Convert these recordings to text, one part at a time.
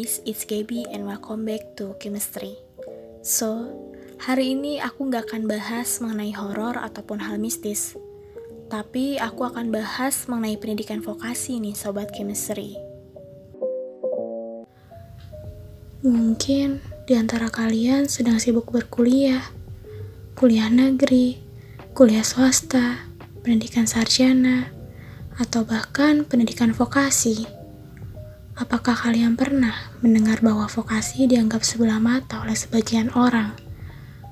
guys, it's Gaby and welcome back to Chemistry. So, hari ini aku nggak akan bahas mengenai horor ataupun hal mistis. Tapi aku akan bahas mengenai pendidikan vokasi nih Sobat Chemistry. Mungkin di antara kalian sedang sibuk berkuliah, kuliah negeri, kuliah swasta, pendidikan sarjana, atau bahkan pendidikan vokasi. Apakah kalian pernah mendengar bahwa vokasi dianggap sebelah mata oleh sebagian orang?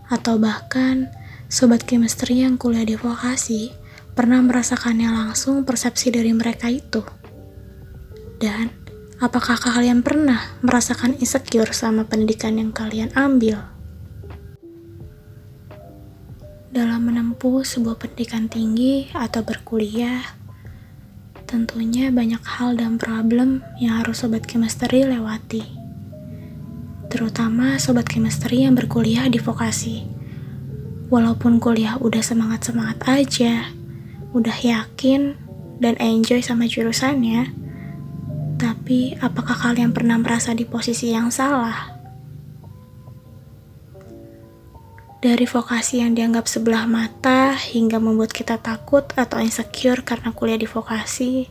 Atau bahkan, sobat chemistry yang kuliah di vokasi pernah merasakannya langsung persepsi dari mereka itu? Dan, apakah kalian pernah merasakan insecure sama pendidikan yang kalian ambil? Dalam menempuh sebuah pendidikan tinggi atau berkuliah, Tentunya banyak hal dan problem yang harus sobat chemistry lewati. Terutama sobat chemistry yang berkuliah di vokasi. Walaupun kuliah udah semangat-semangat aja, udah yakin dan enjoy sama jurusannya, tapi apakah kalian pernah merasa di posisi yang salah? Dari vokasi yang dianggap sebelah mata hingga membuat kita takut atau insecure karena kuliah di vokasi,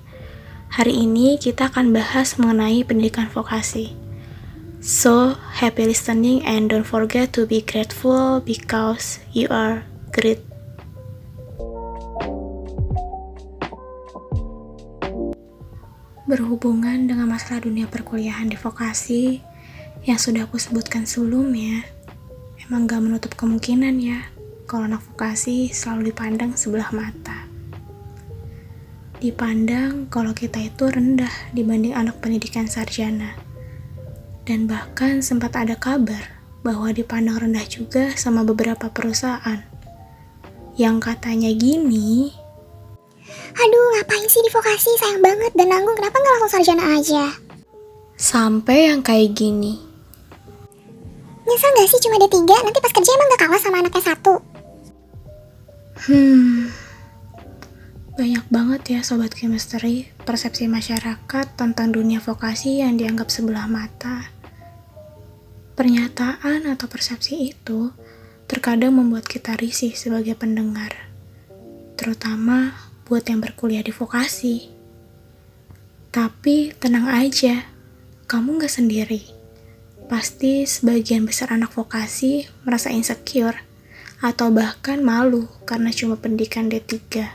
hari ini kita akan bahas mengenai pendidikan vokasi. So, happy listening and don't forget to be grateful because you are great. Berhubungan dengan masalah dunia perkuliahan di vokasi yang sudah aku sebutkan sebelumnya, Emang gak menutup kemungkinan ya, kalau anak vokasi selalu dipandang sebelah mata. Dipandang kalau kita itu rendah dibanding anak pendidikan sarjana. Dan bahkan sempat ada kabar bahwa dipandang rendah juga sama beberapa perusahaan. Yang katanya gini, Aduh, ngapain sih di vokasi? Sayang banget dan nanggung. Kenapa nggak langsung sarjana aja? Sampai yang kayak gini. Nyesel gak sih cuma D3? Nanti pas kerja emang gak kalah sama anaknya satu? Hmm, banyak banget ya Sobat Chemistry persepsi masyarakat tentang dunia vokasi yang dianggap sebelah mata. Pernyataan atau persepsi itu terkadang membuat kita risih sebagai pendengar, terutama buat yang berkuliah di vokasi. Tapi tenang aja, kamu gak sendiri Pasti sebagian besar anak vokasi merasa insecure atau bahkan malu karena cuma pendidikan D3.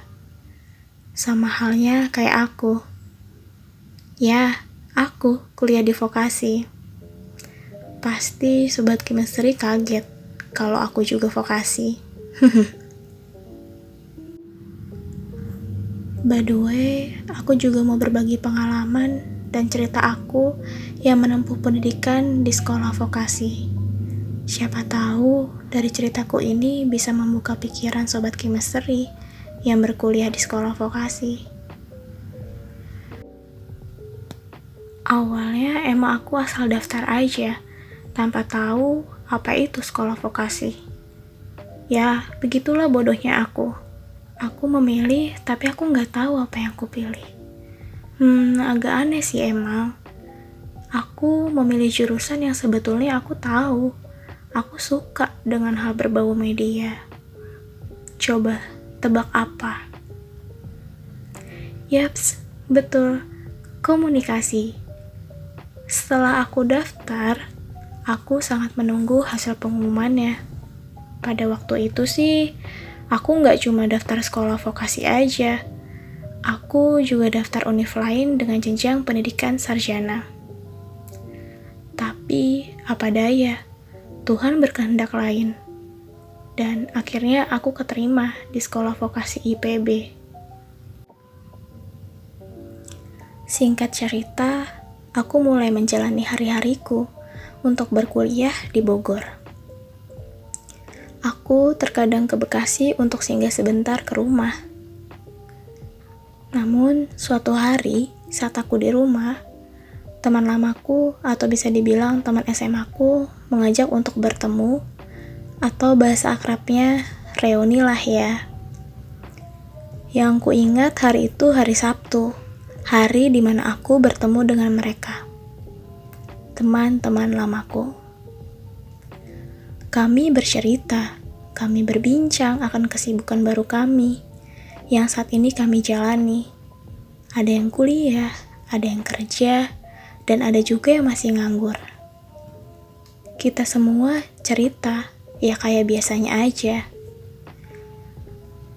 Sama halnya kayak aku. Ya, aku kuliah di vokasi. Pasti sobat chemistry kaget kalau aku juga vokasi. By the way, aku juga mau berbagi pengalaman dan cerita aku yang menempuh pendidikan di sekolah vokasi. Siapa tahu dari ceritaku ini bisa membuka pikiran sobat chemistry yang berkuliah di sekolah vokasi. Awalnya emang aku asal daftar aja, tanpa tahu apa itu sekolah vokasi. Ya, begitulah bodohnya aku. Aku memilih, tapi aku nggak tahu apa yang aku pilih. Hmm, agak aneh sih emang. Aku memilih jurusan yang sebetulnya aku tahu. Aku suka dengan hal berbau media. Coba tebak apa? Yaps, betul. Komunikasi. Setelah aku daftar, aku sangat menunggu hasil pengumumannya. Pada waktu itu sih, aku nggak cuma daftar sekolah vokasi aja, Aku juga daftar univ lain dengan jenjang pendidikan sarjana. Tapi, apa daya, Tuhan berkehendak lain. Dan akhirnya aku keterima di sekolah vokasi IPB. Singkat cerita, aku mulai menjalani hari-hariku untuk berkuliah di Bogor. Aku terkadang ke Bekasi untuk singgah sebentar ke rumah namun, suatu hari saat aku di rumah, teman lamaku atau bisa dibilang teman SMA ku mengajak untuk bertemu atau bahasa akrabnya reuni lah ya. Yang ku ingat hari itu hari Sabtu, hari di mana aku bertemu dengan mereka. teman-teman lamaku. Kami bercerita, kami berbincang akan kesibukan baru kami yang saat ini kami jalani. Ada yang kuliah, ada yang kerja, dan ada juga yang masih nganggur. Kita semua cerita, ya kayak biasanya aja.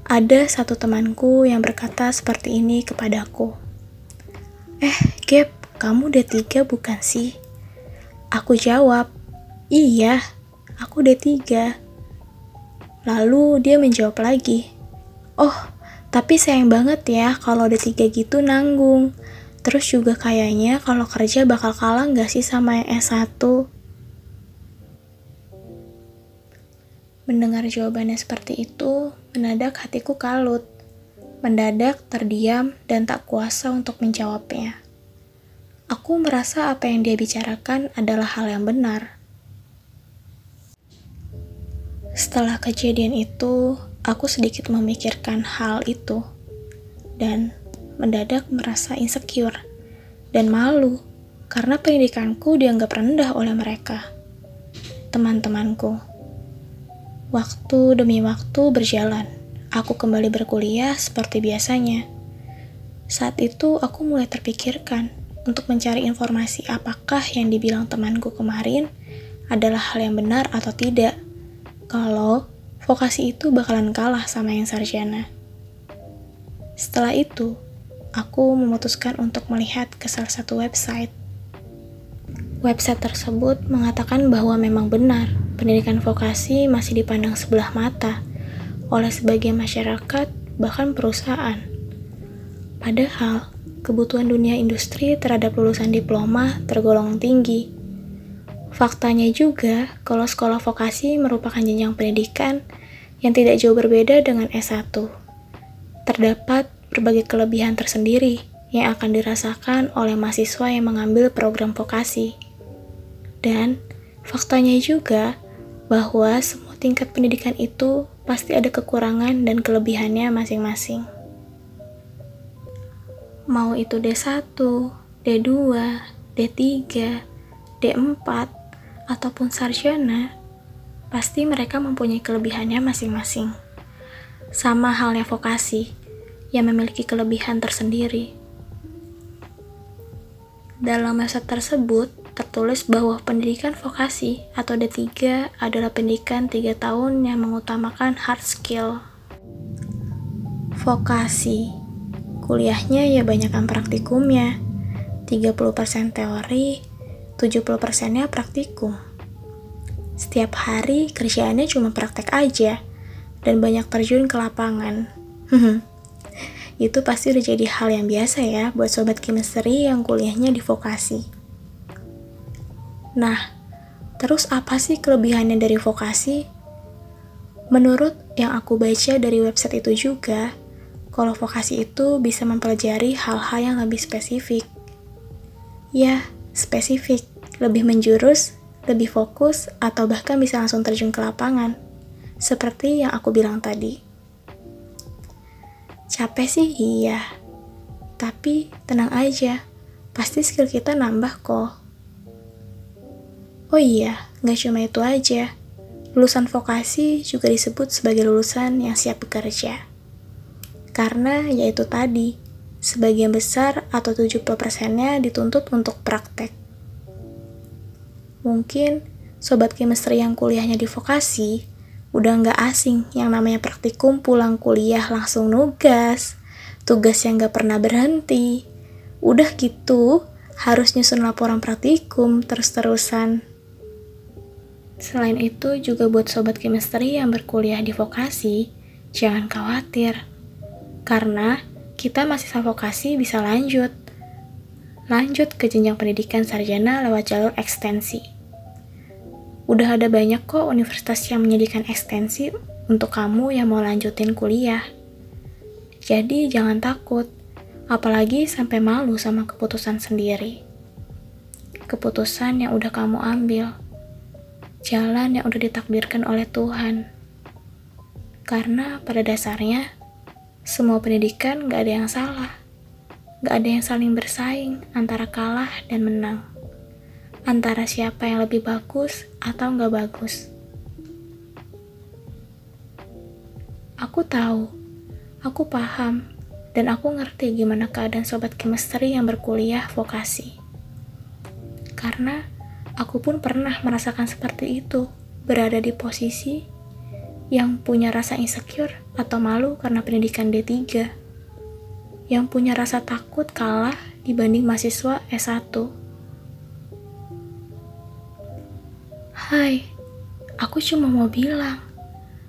Ada satu temanku yang berkata seperti ini kepadaku. Eh, Gap, kamu D3 bukan sih? Aku jawab, iya, aku D3. Lalu dia menjawab lagi, oh, tapi sayang banget ya kalau D3 gitu nanggung. Terus juga kayaknya kalau kerja bakal kalah nggak sih sama yang S1? Mendengar jawabannya seperti itu, mendadak hatiku kalut. Mendadak terdiam dan tak kuasa untuk menjawabnya. Aku merasa apa yang dia bicarakan adalah hal yang benar. Setelah kejadian itu, aku sedikit memikirkan hal itu dan mendadak merasa insecure dan malu karena pendidikanku dianggap rendah oleh mereka. Teman-temanku, waktu demi waktu berjalan, aku kembali berkuliah seperti biasanya. Saat itu, aku mulai terpikirkan untuk mencari informasi apakah yang dibilang temanku kemarin adalah hal yang benar atau tidak. Kalau vokasi itu bakalan kalah sama yang sarjana. Setelah itu, aku memutuskan untuk melihat ke salah satu website. Website tersebut mengatakan bahwa memang benar pendidikan vokasi masih dipandang sebelah mata oleh sebagian masyarakat, bahkan perusahaan. Padahal, kebutuhan dunia industri terhadap lulusan diploma tergolong tinggi. Faktanya juga, kalau sekolah vokasi merupakan jenjang pendidikan yang tidak jauh berbeda dengan S1. Terdapat berbagai kelebihan tersendiri yang akan dirasakan oleh mahasiswa yang mengambil program vokasi. Dan faktanya juga bahwa semua tingkat pendidikan itu pasti ada kekurangan dan kelebihannya masing-masing mau itu D1, D2, D3, D4, ataupun sarjana, pasti mereka mempunyai kelebihannya masing-masing. Sama halnya vokasi, yang memiliki kelebihan tersendiri. Dalam masa tersebut, tertulis bahwa pendidikan vokasi atau D3 adalah pendidikan 3 tahun yang mengutamakan hard skill. Vokasi Kuliahnya ya banyakkan praktikumnya. 30% teori, 70%-nya praktikum. Setiap hari kerjaannya cuma praktek aja dan banyak terjun ke lapangan. Itu pasti udah jadi hal yang biasa ya buat sobat chemistry yang kuliahnya di vokasi. Nah, terus apa sih kelebihannya dari vokasi? Menurut yang aku baca dari website itu juga, kalau vokasi itu bisa mempelajari hal-hal yang lebih spesifik. Ya, spesifik, lebih menjurus, lebih fokus, atau bahkan bisa langsung terjun ke lapangan. Seperti yang aku bilang tadi. Capek sih iya, tapi tenang aja, pasti skill kita nambah kok. Oh iya, nggak cuma itu aja. Lulusan vokasi juga disebut sebagai lulusan yang siap bekerja. Karena yaitu tadi, sebagian besar atau 70%-nya dituntut untuk praktek. Mungkin sobat chemistry yang kuliahnya di vokasi udah nggak asing yang namanya praktikum pulang kuliah langsung nugas, tugas yang nggak pernah berhenti. Udah gitu, harus nyusun laporan praktikum terus-terusan. Selain itu, juga buat sobat chemistry yang berkuliah di vokasi, jangan khawatir karena kita mahasiswa vokasi bisa lanjut. Lanjut ke jenjang pendidikan sarjana lewat jalur ekstensi. Udah ada banyak kok universitas yang menyediakan ekstensi untuk kamu yang mau lanjutin kuliah. Jadi jangan takut, apalagi sampai malu sama keputusan sendiri. Keputusan yang udah kamu ambil, jalan yang udah ditakdirkan oleh Tuhan. Karena pada dasarnya, semua pendidikan gak ada yang salah. Gak ada yang saling bersaing antara kalah dan menang. antara siapa yang lebih bagus atau nggak bagus. Aku tahu, aku paham, dan aku ngerti gimana keadaan sobat chemistry yang berkuliah vokasi. Karena aku pun pernah merasakan seperti itu, berada di posisi yang punya rasa insecure atau malu karena pendidikan D3, yang punya rasa takut kalah dibanding mahasiswa S1. Hai, aku cuma mau bilang,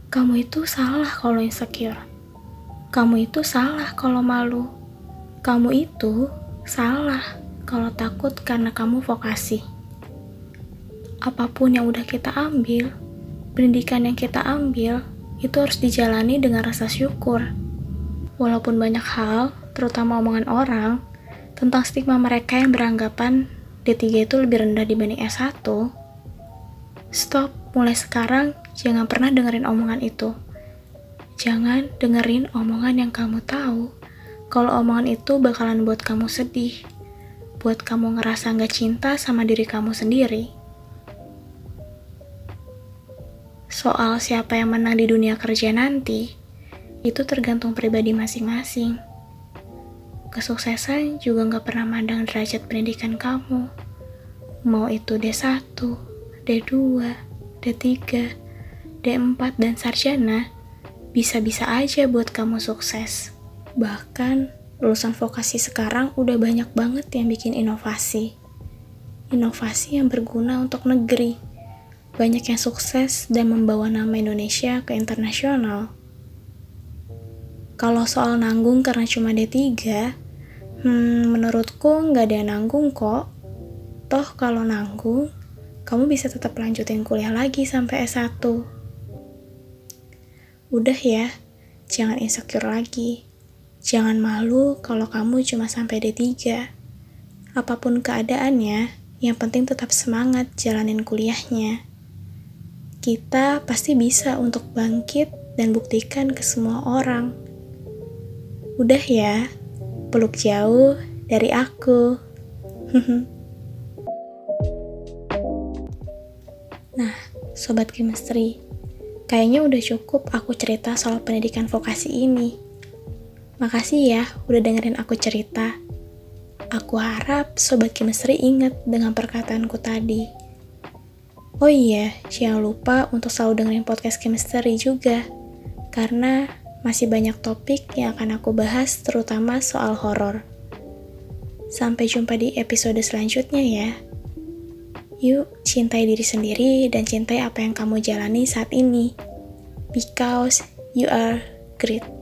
kamu itu salah kalau insecure. Kamu itu salah kalau malu. Kamu itu salah kalau takut karena kamu vokasi. Apa pun yang udah kita ambil, pendidikan yang kita ambil itu harus dijalani dengan rasa syukur. Walaupun banyak hal, terutama omongan orang, tentang stigma mereka yang beranggapan D3 itu lebih rendah dibanding S1, stop, mulai sekarang jangan pernah dengerin omongan itu. Jangan dengerin omongan yang kamu tahu, kalau omongan itu bakalan buat kamu sedih, buat kamu ngerasa nggak cinta sama diri kamu sendiri. Soal siapa yang menang di dunia kerja nanti, itu tergantung pribadi masing-masing. Kesuksesan juga nggak pernah mandang derajat pendidikan kamu. Mau itu D1, D2, D3, D4, dan sarjana, bisa-bisa aja buat kamu sukses. Bahkan, lulusan vokasi sekarang udah banyak banget yang bikin inovasi. Inovasi yang berguna untuk negeri banyak yang sukses dan membawa nama Indonesia ke internasional. Kalau soal nanggung karena cuma D3, hmm, menurutku nggak ada yang nanggung kok. Toh kalau nanggung, kamu bisa tetap lanjutin kuliah lagi sampai S1. Udah ya, jangan insecure lagi. Jangan malu kalau kamu cuma sampai D3. Apa pun keadaannya, yang penting tetap semangat jalanin kuliahnya kita pasti bisa untuk bangkit dan buktikan ke semua orang. Udah ya, peluk jauh dari aku. nah, sobat chemistry, kayaknya udah cukup aku cerita soal pendidikan vokasi ini. Makasih ya udah dengerin aku cerita. Aku harap sobat chemistry ingat dengan perkataanku tadi. Oh iya, jangan lupa untuk selalu dengerin podcast chemistry juga, karena masih banyak topik yang akan aku bahas terutama soal horor. Sampai jumpa di episode selanjutnya ya. Yuk, cintai diri sendiri dan cintai apa yang kamu jalani saat ini. Because you are great.